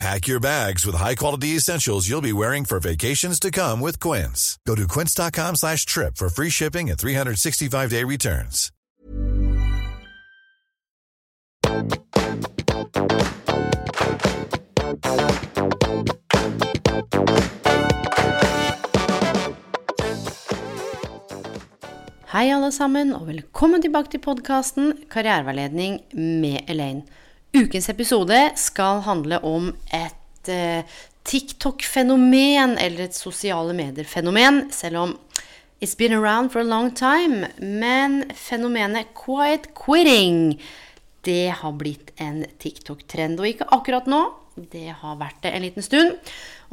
Pack your bags with high-quality essentials you'll be wearing for vacations to come with Quince. Go to quince.com slash trip for free shipping and 365-day returns. Hei, alle sammen, og velkommen tilbake til podkasten Karriereveiledning med Elaine. Ukens episode skal handle om et eh, TikTok-fenomen, eller et sosiale medier-fenomen, selv om it's been around for a long time. Men fenomenet quiet quitting, det har blitt en TikTok-trend. Og ikke akkurat nå, det har vært det en liten stund.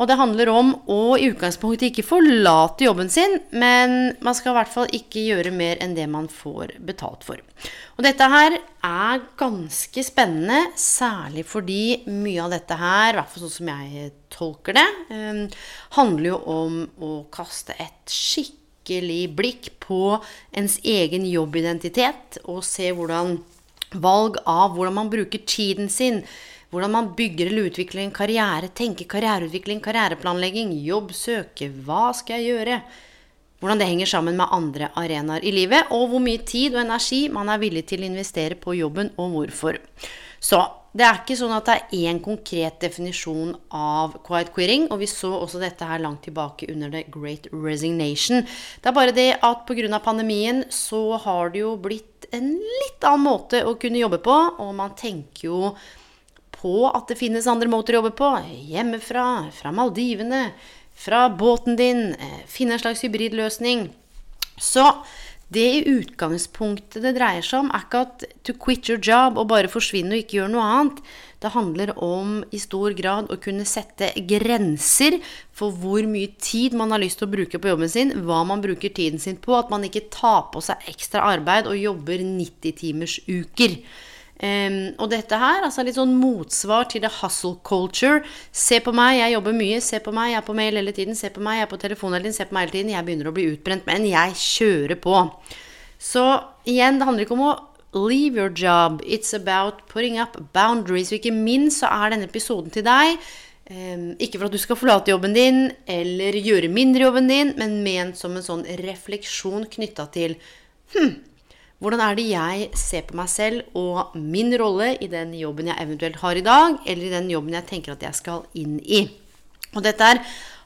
Og det handler om å i utgangspunktet ikke forlate jobben sin, men man skal i hvert fall ikke gjøre mer enn det man får betalt for. Og dette her er ganske spennende, særlig fordi mye av dette her, i hvert fall sånn som jeg tolker det, eh, handler jo om å kaste et skikkelig blikk på ens egen jobbidentitet og se hvordan valg av hvordan man bruker tiden sin hvordan man bygger eller utvikler en karriere, tenker karriereutvikling, karriereplanlegging, jobb, søke, hva skal jeg gjøre? Hvordan det henger sammen med andre arenaer i livet, og hvor mye tid og energi man er villig til å investere på jobben, og hvorfor. Så det er ikke sånn at det er én konkret definisjon av quiet quitting. Og vi så også dette her langt tilbake under The Great Resignation. Det er bare det at pga. pandemien så har det jo blitt en litt annen måte å kunne jobbe på. Og man tenker jo på at det finnes andre måter å jobbe på. Hjemmefra, fra Maldivene, fra båten din. eh, Finne en slags hybridløsning. Så det i utgangspunktet det dreier seg om, er ikke at to quit your job og bare forsvinne og ikke gjøre noe annet. Det handler om i stor grad å kunne sette grenser for hvor mye tid man har lyst til å bruke på jobben sin, hva man bruker tiden sin på, at man ikke tar på seg ekstra arbeid og jobber 90-timersuker. Um, og dette her, altså litt sånn motsvar til the hustle culture. Se på meg, jeg jobber mye. Se på meg, jeg er på mail hele tiden. Se på meg, jeg er på telefon hele tiden. Se på meg hele tiden. Jeg begynner å bli utbrent, men jeg kjører på. Så igjen, det handler ikke om å leave your job. It's about putting up boundaries. Og ikke minst så er denne episoden til deg. Um, ikke for at du skal forlate jobben din eller gjøre mindre jobben din, men ment som en sånn refleksjon knytta til hm, hvordan er det jeg ser på meg selv og min rolle i den jobben jeg eventuelt har i dag, eller i den jobben jeg tenker at jeg skal inn i? Og dette her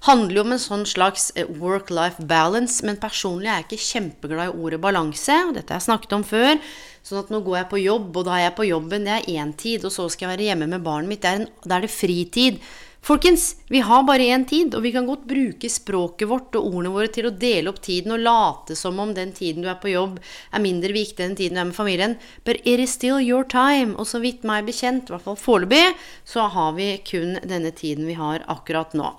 handler jo om en sånn slags eh, work-life balance, men personlig er jeg ikke kjempeglad i ordet balanse, og dette har jeg snakket om før. Sånn at nå går jeg på jobb, og da er jeg på jobben, det er én tid, og så skal jeg være hjemme med barnet mitt, da er, er det fritid. Folkens, vi har bare én tid, og vi kan godt bruke språket vårt og ordene våre til å dele opp tiden og late som om den tiden du er på jobb, er mindre viktig enn den tiden du er med familien. But it is still your time. Og så vidt meg bekjent, i hvert fall foreløpig, så har vi kun denne tiden vi har akkurat nå.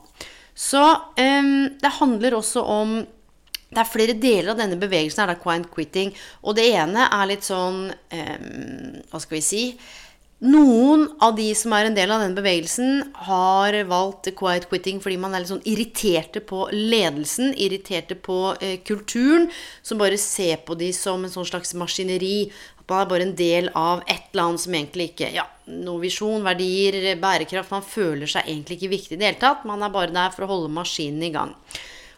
Så um, det handler også om det er flere deler av denne bevegelsen er da quiet quitting. Og det ene er litt sånn um, Hva skal vi si? Noen av de som er en del av denne bevegelsen, har valgt quiet quitting fordi man er litt sånn irriterte på ledelsen, irriterte på eh, kulturen, som bare ser på de som en sånn slags maskineri. At man er bare en del av et eller annet som egentlig ikke Ja, noe visjon, verdier, bærekraft. Man føler seg egentlig ikke viktig i det hele tatt. Man er bare der for å holde maskinen i gang.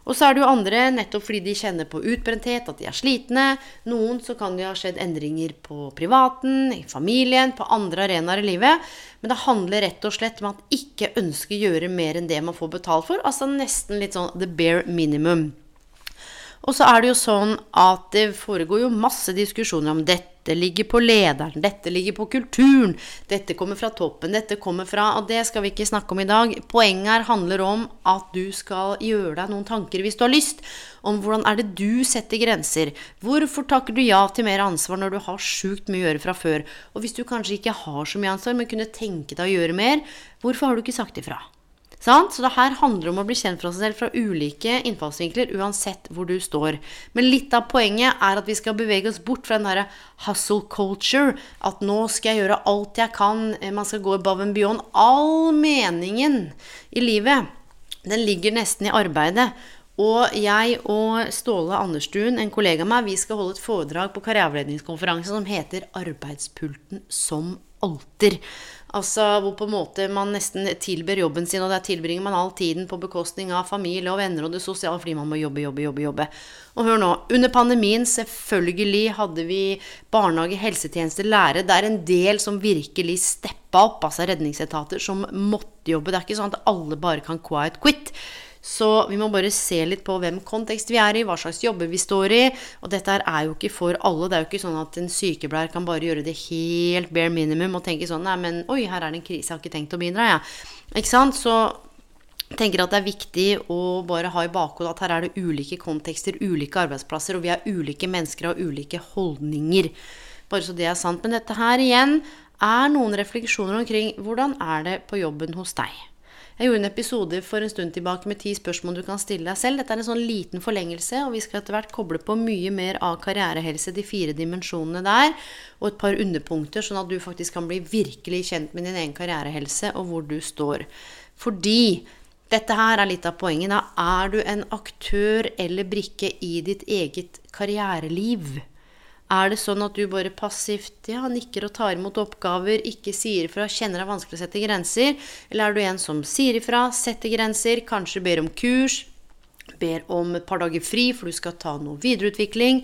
Og så er det jo andre nettopp fordi de kjenner på utbrenthet, at de er slitne. Noen så kan det ha skjedd endringer på privaten, i familien, på andre arenaer i livet. Men det handler rett og slett om at ikke ønsker å gjøre mer enn det man får betalt for. Altså nesten litt sånn the bare minimum. Og så er det jo sånn at det foregår jo masse diskusjoner om dette ligger på lederen, dette ligger på kulturen, dette kommer fra toppen, dette kommer fra Og det skal vi ikke snakke om i dag. Poenget her handler om at du skal gjøre deg noen tanker hvis du har lyst, om hvordan er det du setter grenser. Hvorfor takker du ja til mer ansvar når du har sjukt mye å gjøre fra før? Og hvis du kanskje ikke har så mye ansvar, men kunne tenke deg å gjøre mer, hvorfor har du ikke sagt ifra? Sant? Så det her handler om å bli kjent for seg selv fra ulike innfallsvinkler, uansett hvor du står. Men litt av poenget er at vi skal bevege oss bort fra den derre hustle culture. At nå skal jeg gjøre alt jeg kan, eh, man skal gå above and beyond. All meningen i livet, den ligger nesten i arbeidet. Og jeg og Ståle Anderstuen, en kollega av meg, vi skal holde et foredrag på karriereavledningskonferansen som heter 'Arbeidspulten som alter'. Altså hvor på en måte man nesten tilber jobben sin, og der tilbringer man all tiden på bekostning av familie og venner og det sosiale fordi man må jobbe, jobbe, jobbe. jobbe. Og hør nå. Under pandemien, selvfølgelig hadde vi barnehage, helsetjeneste, lære. Det er en del som virkelig steppa opp, altså redningsetater, som måtte jobbe. Det er ikke sånn at alle bare kan quiet quit. Så vi må bare se litt på hvem kontekst vi er i, hva slags jobber vi står i. Og dette er jo ikke for alle. Det er jo ikke sånn at en sykepleier kan bare gjøre det helt bare minimum og tenke sånn Nei, men oi, her er det en krise, jeg har ikke tenkt å bidra, jeg. Ja. Ikke sant? Så tenker at det er viktig å bare ha i bakhodet at her er det ulike kontekster, ulike arbeidsplasser, og vi er ulike mennesker og ulike holdninger. Bare så det er sant. Men dette her igjen er noen refleksjoner omkring hvordan er det på jobben hos deg. Jeg gjorde en episode for en stund tilbake med ti spørsmål du kan stille deg selv. Dette er en sånn liten forlengelse, og vi skal etter hvert koble på mye mer av karrierehelse, de fire dimensjonene der, og et par underpunkter, sånn at du faktisk kan bli virkelig kjent med din egen karrierehelse og hvor du står. Fordi dette her er litt av poenget. Da er du en aktør eller brikke i ditt eget karriereliv. Er det sånn at du bare passivt ja, nikker og tar imot oppgaver, ikke sier ifra, kjenner det er vanskelig å sette grenser? Eller er du en som sier ifra, setter grenser, kanskje ber om kurs, ber om et par dager fri for du skal ta noe videreutvikling?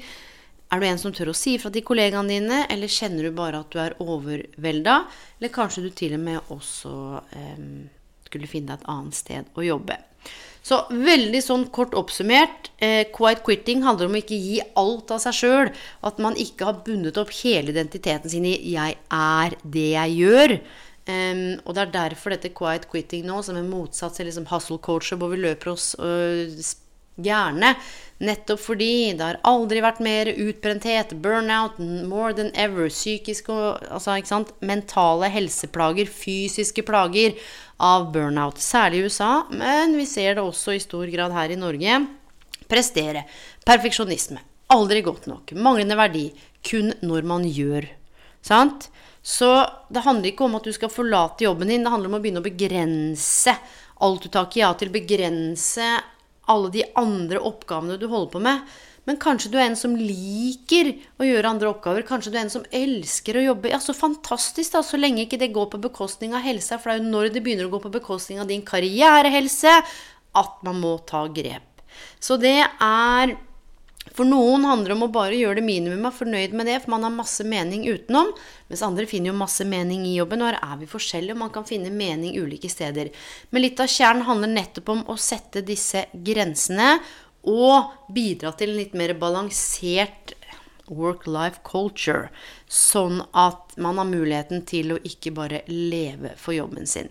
Er du en som tør å si ifra til kollegaene dine, eller kjenner du bare at du er overvelda? Eller kanskje du til og med også eh, skulle finne deg et annet sted å jobbe. Så veldig sånn kort oppsummert, eh, quiet quitting handler om å ikke gi alt av seg sjøl. At man ikke har bundet opp hele identiteten sin i 'jeg er det jeg gjør'. Um, og det er derfor dette quiet quitting nå, som er motsatt til liksom hustle culture, hvor vi løper oss øh, gjerne. Nettopp fordi det har aldri vært mer utbrenthet, burnout, more than ever. Psykiske og altså, mentale helseplager, fysiske plager av burnout. Særlig i USA, men vi ser det også i stor grad her i Norge. Prestere. Perfeksjonisme. Aldri godt nok. Manglende verdi. Kun når man gjør. Sant? Så det handler ikke om at du skal forlate jobben din. Det handler om å begynne å begrense alt du takker ja til. Begrense alle de andre oppgavene du holder på med. Men kanskje du er en som liker å gjøre andre oppgaver. Kanskje du er en som elsker å jobbe. Ja, så fantastisk, da. Så lenge ikke det går på bekostning av helsa. For det er jo når det begynner å gå på bekostning av din karrierehelse, at man må ta grep. Så det er For noen handler det om å bare gjøre det minimum, er fornøyd med det, for man har masse mening utenom. Mens andre finner jo masse mening i jobben, og her er vi forskjellige, og man kan finne mening ulike steder. Men litt av kjernen handler nettopp om å sette disse grensene og bidra til en litt mer balansert work-life culture. Sånn at man har muligheten til å ikke bare leve for jobben sin.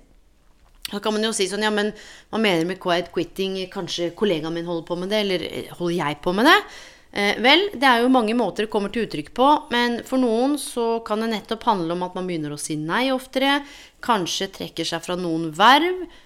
Da kan man jo si sånn Ja, men hva mener med quiet quitting? Kanskje kollegaen min holder på med det? Eller holder jeg på med det? Eh, vel, det er jo mange måter det kommer til uttrykk på, men for noen så kan det nettopp handle om at man begynner å si nei oftere, kanskje trekker seg fra noen verv, Eh,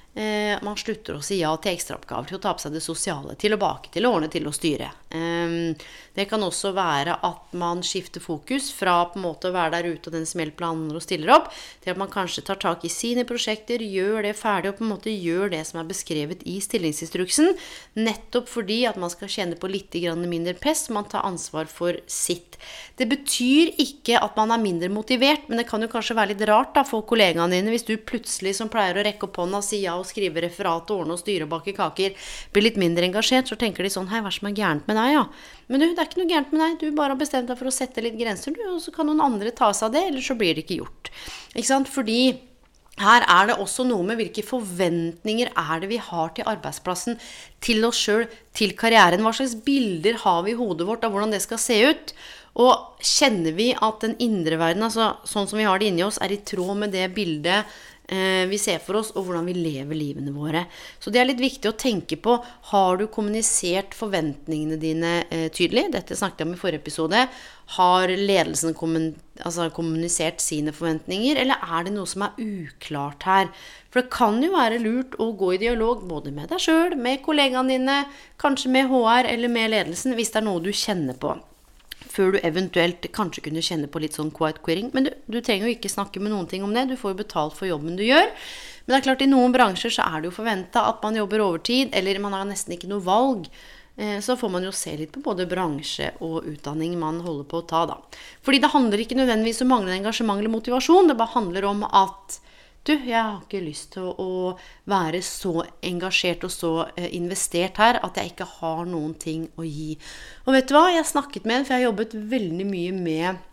man slutter å si ja til ekstraoppgaver, til å ta på seg det sosiale, til å bake, til å ordne, til å styre. Eh, det kan også være at man skifter fokus fra på en måte å være der ute og den som hjelper andre og stiller opp, til at man kanskje tar tak i sine prosjekter, gjør det ferdig og på en måte gjør det som er beskrevet i stillingsinstruksen. Nettopp fordi at man skal kjenne på litt mindre press, man tar ansvar for sitt. Det betyr ikke at man er mindre motivert, men det kan jo kanskje være litt rart da, for kollegaene dine hvis du plutselig som pleier å rekke opp hånda si ja og skrive referat og ordne og styre og bake kaker, blir litt mindre engasjert, så tenker de sånn Hei, hva er det som er gærent med deg, ja? Men du, det er ikke noe gærent med deg. Du bare har bestemt deg for å sette litt grenser, du, og så kan noen andre ta seg av det, eller så blir det ikke gjort. Ikke sant? Fordi her er det også noe med hvilke forventninger er det vi har til arbeidsplassen, til oss sjøl, til karrieren. Hva slags bilder har vi i hodet vårt av hvordan det skal se ut? Og kjenner vi at den indre verden, altså sånn som vi har det inni oss, er i tråd med det bildet vi ser for oss, og hvordan vi lever livene våre. Så det er litt viktig å tenke på. Har du kommunisert forventningene dine eh, tydelig? Dette snakket jeg om i forrige episode. Har ledelsen altså kommunisert sine forventninger, eller er det noe som er uklart her? For det kan jo være lurt å gå i dialog både med deg sjøl, med kollegaene dine, kanskje med HR eller med ledelsen, hvis det er noe du kjenner på før du eventuelt kanskje kunne kjenne på litt sånn quiet queering. Men du, du, trenger jo ikke snakke med noen ting om det. Du får jo betalt for jobben du gjør. Men det er klart, i noen bransjer så er det jo forventa at man jobber overtid, eller man har nesten ikke noe valg. Eh, så får man jo se litt på både bransje og utdanning man holder på å ta, da. Fordi det handler ikke nødvendigvis om manglende engasjement eller motivasjon. Det bare handler om at du, jeg har ikke lyst til å være så engasjert og så eh, investert her at jeg ikke har noen ting å gi. Og vet du hva? Jeg snakket med en, for jeg har jobbet veldig mye med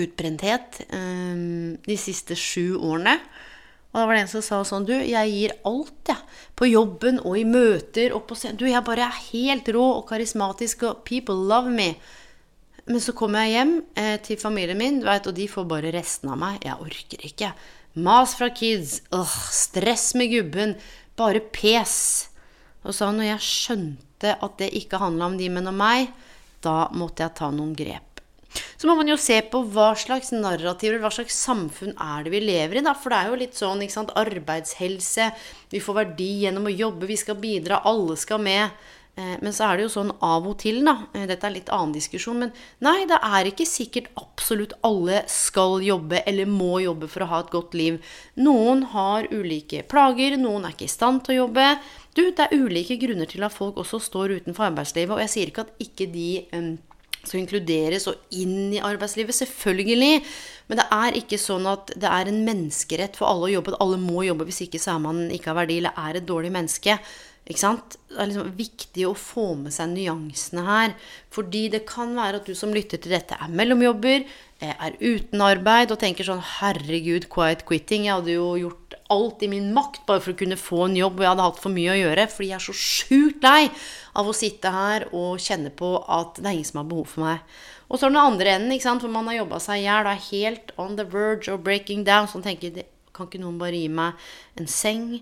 utbrenthet um, de siste sju årene. Og da var det en som sa sånn Du, jeg gir alt, jeg. Ja, på jobben og i møter og på scenen. Du, jeg bare er helt rå og karismatisk, og people love me. Men så kommer jeg hjem eh, til familien min, vet, og de får bare resten av meg. Jeg orker ikke. Mas fra kids. Åh, stress med gubben. Bare pes. Og så når jeg skjønte at det ikke handla om de, men om meg, da måtte jeg ta noen grep. Så må man jo se på hva slags narrativer, hva slags samfunn er det vi lever i, da. For det er jo litt sånn, ikke sant, arbeidshelse, vi får verdi gjennom å jobbe, vi skal bidra, alle skal med. Eh, men så er det jo sånn av og til, da. Eh, dette er litt annen diskusjon. Men nei, det er ikke sikkert absolutt alle skal jobbe eller må jobbe for å ha et godt liv. Noen har ulike plager, noen er ikke i stand til å jobbe. Du, det er ulike grunner til at folk også står utenfor arbeidslivet. Og jeg sier ikke at ikke de um, skal inkluderes og inn i arbeidslivet. Selvfølgelig. Men det er ikke sånn at det er en menneskerett for alle å jobbe. At alle må jobbe, hvis ikke så er man ikke har verdi eller er et dårlig menneske. Ikke sant? Det er liksom viktig å få med seg nyansene her. Fordi det kan være at du som lytter til dette, er mellomjobber, eh, er uten arbeid og tenker sånn Herregud, quiet quitting. Jeg hadde jo gjort alt i min makt bare for å kunne få en jobb, og jeg hadde hatt for mye å gjøre. Fordi jeg er så sjukt lei av å sitte her og kjenne på at det er ingen som har behov for meg. Og så er det den andre enden, ikke sant? for man har jobba seg i hjel og er helt on the verge of breaking down. Sånn tenker Kan ikke noen bare gi meg en seng,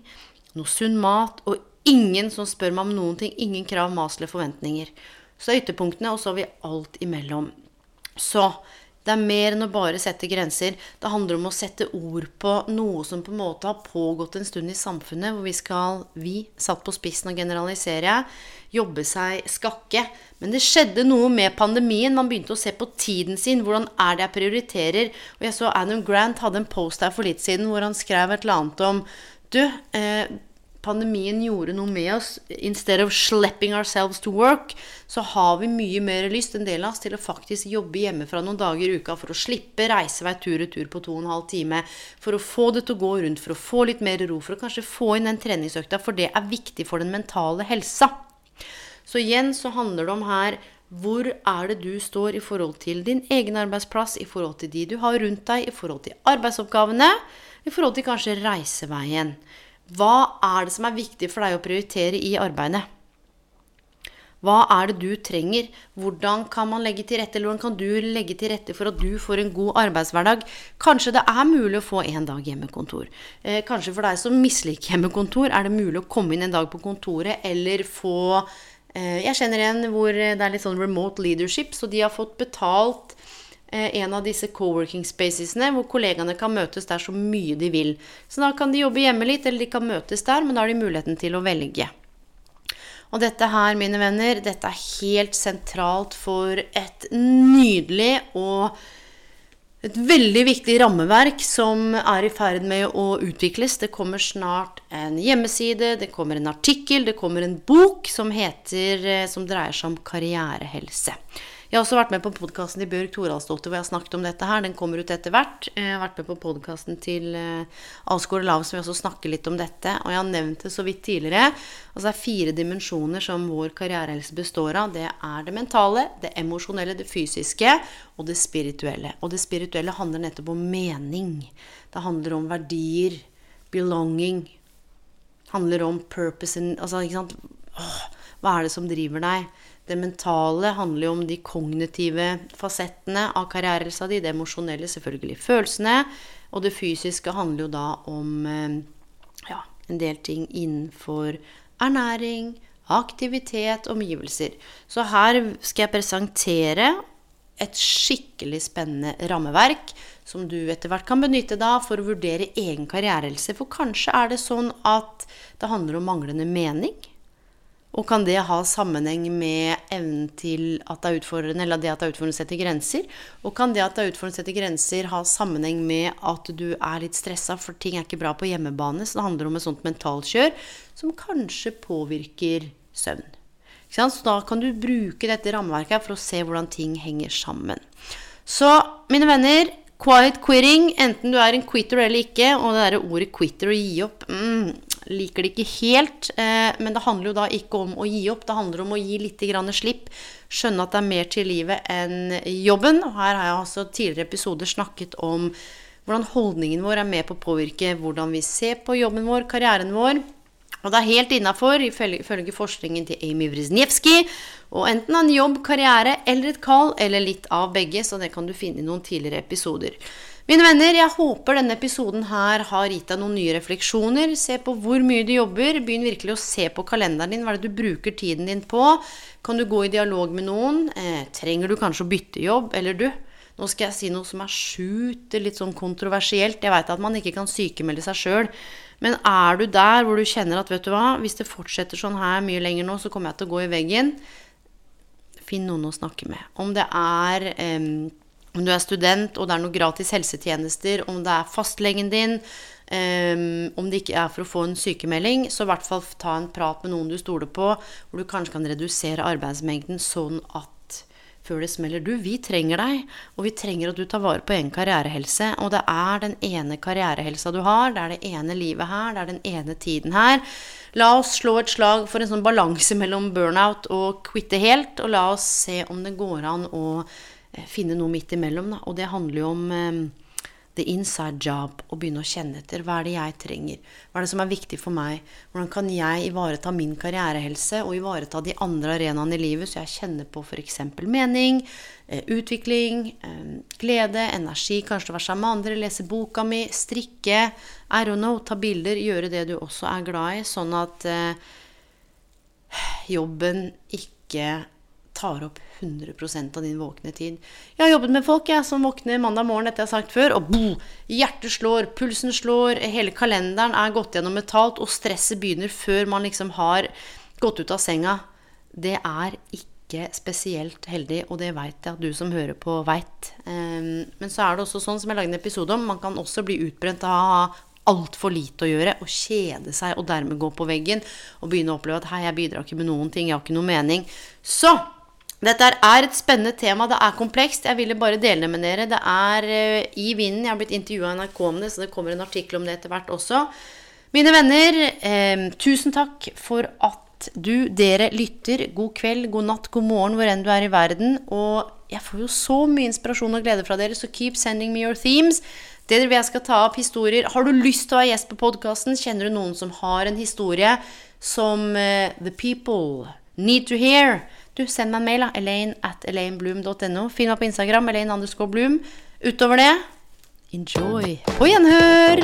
noe sunn mat og Ingen som spør meg om noen ting. Ingen krav, mas eller forventninger. Så er ytterpunktene, og så har vi alt imellom. Så det er mer enn å bare sette grenser. Det handler om å sette ord på noe som på en måte har pågått en stund i samfunnet, hvor vi skal, vi, satt på spissen og generalisere, jobbe seg skakke. Men det skjedde noe med pandemien. Man begynte å se på tiden sin. Hvordan er det jeg prioriterer? Og jeg så Adam Grant hadde en post her for litt siden hvor han skrev et eller annet om Du, eh, pandemien gjorde noe med oss. Instead of slapping ourselves to work, så har vi mye mer lyst, en del av oss, til å faktisk jobbe hjemmefra noen dager i uka for å slippe reisevei tur og tur på to og en halv time. For å få det til å gå rundt, for å få litt mer ro, for å kanskje få inn den treningsøkta. For det er viktig for den mentale helsa. Så igjen så handler det om her hvor er det du står i forhold til din egen arbeidsplass, i forhold til de du har rundt deg, i forhold til arbeidsoppgavene, i forhold til kanskje reiseveien. Hva er det som er viktig for deg å prioritere i arbeidet? Hva er det du trenger? Hvordan kan man legge til rette, eller hvordan kan du legge til rette for at du får en god arbeidshverdag? Kanskje det er mulig å få en dag hjemmekontor. Eh, kanskje for deg som misliker hjemmekontor, er det mulig å komme inn en dag på kontoret eller få eh, Jeg kjenner en hvor det er litt sånn remote leadership, så de har fått betalt en av disse co-working spacesene hvor kollegaene kan møtes der så mye de vil. Så da kan de jobbe hjemme litt, eller de kan møtes der, men da har de muligheten til å velge. Og dette her, mine venner, dette er helt sentralt for et nydelig og et veldig viktig rammeverk som er i ferd med å utvikles. Det kommer snart en hjemmeside, det kommer en artikkel, det kommer en bok som, heter, eh, som dreier seg om karrierehelse. Jeg har også vært med på podkasten til Bjørg Toralsdottir hvor jeg har snakket om dette her. Den kommer ut etter hvert. Jeg har vært med på podkasten til eh, Alsgaard Lav som vi også snakker litt om dette. Og jeg har nevnt det så vidt tidligere. Altså det er fire dimensjoner som vår karrierehelse består av. Det er det mentale, det emosjonelle, det fysiske og det spirituelle. Og det spirituelle handler nettopp om mening. Det handler om verdier, belonging. Handler om purpose altså, ikke sant? Åh, hva er det som driver deg? Det mentale handler jo om de kognitive fasettene av karrierehelsa di. Det emosjonelle, selvfølgelig følelsene. Og det fysiske handler jo da om eh, ja, en del ting innenfor ernæring, aktivitet, omgivelser. Så her skal jeg presentere et skikkelig spennende rammeverk som du etter hvert kan benytte da for å vurdere egen karrierehelse. For kanskje er det sånn at det handler om manglende mening. Og kan det ha sammenheng med evnen til at det er utfordrende, eller det at det er utfordrende å sette grenser? Og kan det at det er utfordrende å sette grenser, ha sammenheng med at du er litt stressa, for ting er ikke bra på hjemmebane? Så det handler om et sånt mentalkjør som kanskje påvirker søvn. Så da kan du bruke dette rammeverket for å se hvordan ting henger sammen. Så mine venner, quiet quitting, enten du er en quitter eller ikke, og det derre ordet quitter, å gi opp mm, liker det ikke helt. Eh, men det handler jo da ikke om å gi opp, det handler om å gi litt slipp. Skjønne at det er mer til livet enn jobben. Og her har jeg altså tidligere episoder snakket om hvordan holdningen vår er med på å påvirke hvordan vi ser på jobben vår, karrieren vår. Og det er helt innafor, ifølge forskningen til Amy Wrizniewski, og enten en jobb, karriere eller et kall, eller litt av begge, så det kan du finne i noen tidligere episoder. Mine venner, jeg håper denne episoden her har gitt deg noen nye refleksjoner. Se på hvor mye du jobber. Begynn virkelig å se på kalenderen din. Hva er det du bruker tiden din på? Kan du gå i dialog med noen? Eh, trenger du kanskje å bytte jobb? Eller du, nå skal jeg si noe som er sjukt litt sånn kontroversielt. Jeg veit at man ikke kan sykemelde seg sjøl. Men er du der hvor du kjenner at vet du hva, hvis det fortsetter sånn her mye lenger nå, så kommer jeg til å gå i veggen. Finn noen å snakke med. Om det er eh, om du er student og det er noen gratis helsetjenester, om det er fastlegen din, um, om det ikke er for å få en sykemelding, så i hvert fall ta en prat med noen du stoler på, hvor du kanskje kan redusere arbeidsmengden sånn at før det smeller Du, vi trenger deg, og vi trenger at du tar vare på egen karrierehelse. Og det er den ene karrierehelsa du har, det er det ene livet her, det er den ene tiden her. La oss slå et slag for en sånn balanse mellom burnout og quitte helt, og la oss se om det går an å finne noe midt imellom. Da. Og det handler jo om um, the inside job. Å begynne å kjenne etter. Hva er det jeg trenger? Hva er det som er viktig for meg? Hvordan kan jeg ivareta min karrierehelse og ivareta de andre arenaene i livet, så jeg kjenner på f.eks. mening, uh, utvikling, glede, energi, kanskje være sammen med andre, lese boka mi, strikke, I don't know, ta bilder, gjøre det du også er glad i, sånn at jobben ikke tar opp 100% av din våkne tid. Jeg har jobbet med folk jeg, som våkner mandag morgen, dette jeg har sagt før, og boom! hjertet slår, pulsen slår, hele kalenderen er gått gjennom metalt, og stresset begynner før man liksom har gått ut av senga. Det er ikke spesielt heldig, og det veit jeg at du som hører på, veit. Um, men så er det også sånn som jeg lagde en episode om, man kan også bli utbrent av å ha altfor lite å gjøre og kjede seg og dermed gå på veggen og begynne å oppleve at hei, jeg bidrar ikke med noen ting, jeg har ikke noe mening. Så dette er et spennende tema. Det er komplekst. Jeg ville bare dele det med dere. Det er uh, i vinden. Jeg har blitt intervjua av NRK om det, så det kommer en artikkel om det etter hvert også. Mine venner, eh, tusen takk for at du, dere, lytter. God kveld, god natt, god morgen hvor enn du er i verden. Og jeg får jo så mye inspirasjon og glede fra dere, så keep sending me your themes. Det jeg skal ta opp historier. Har du lyst til å være gjest på podkasten? Kjenner du noen som har en historie som uh, The People need to hear? Du, send meg en mail, da. Elaine at elainebloom.no. Finn meg på Instagram. Elaine underscore bloom. Utover det, enjoy. På gjenhør!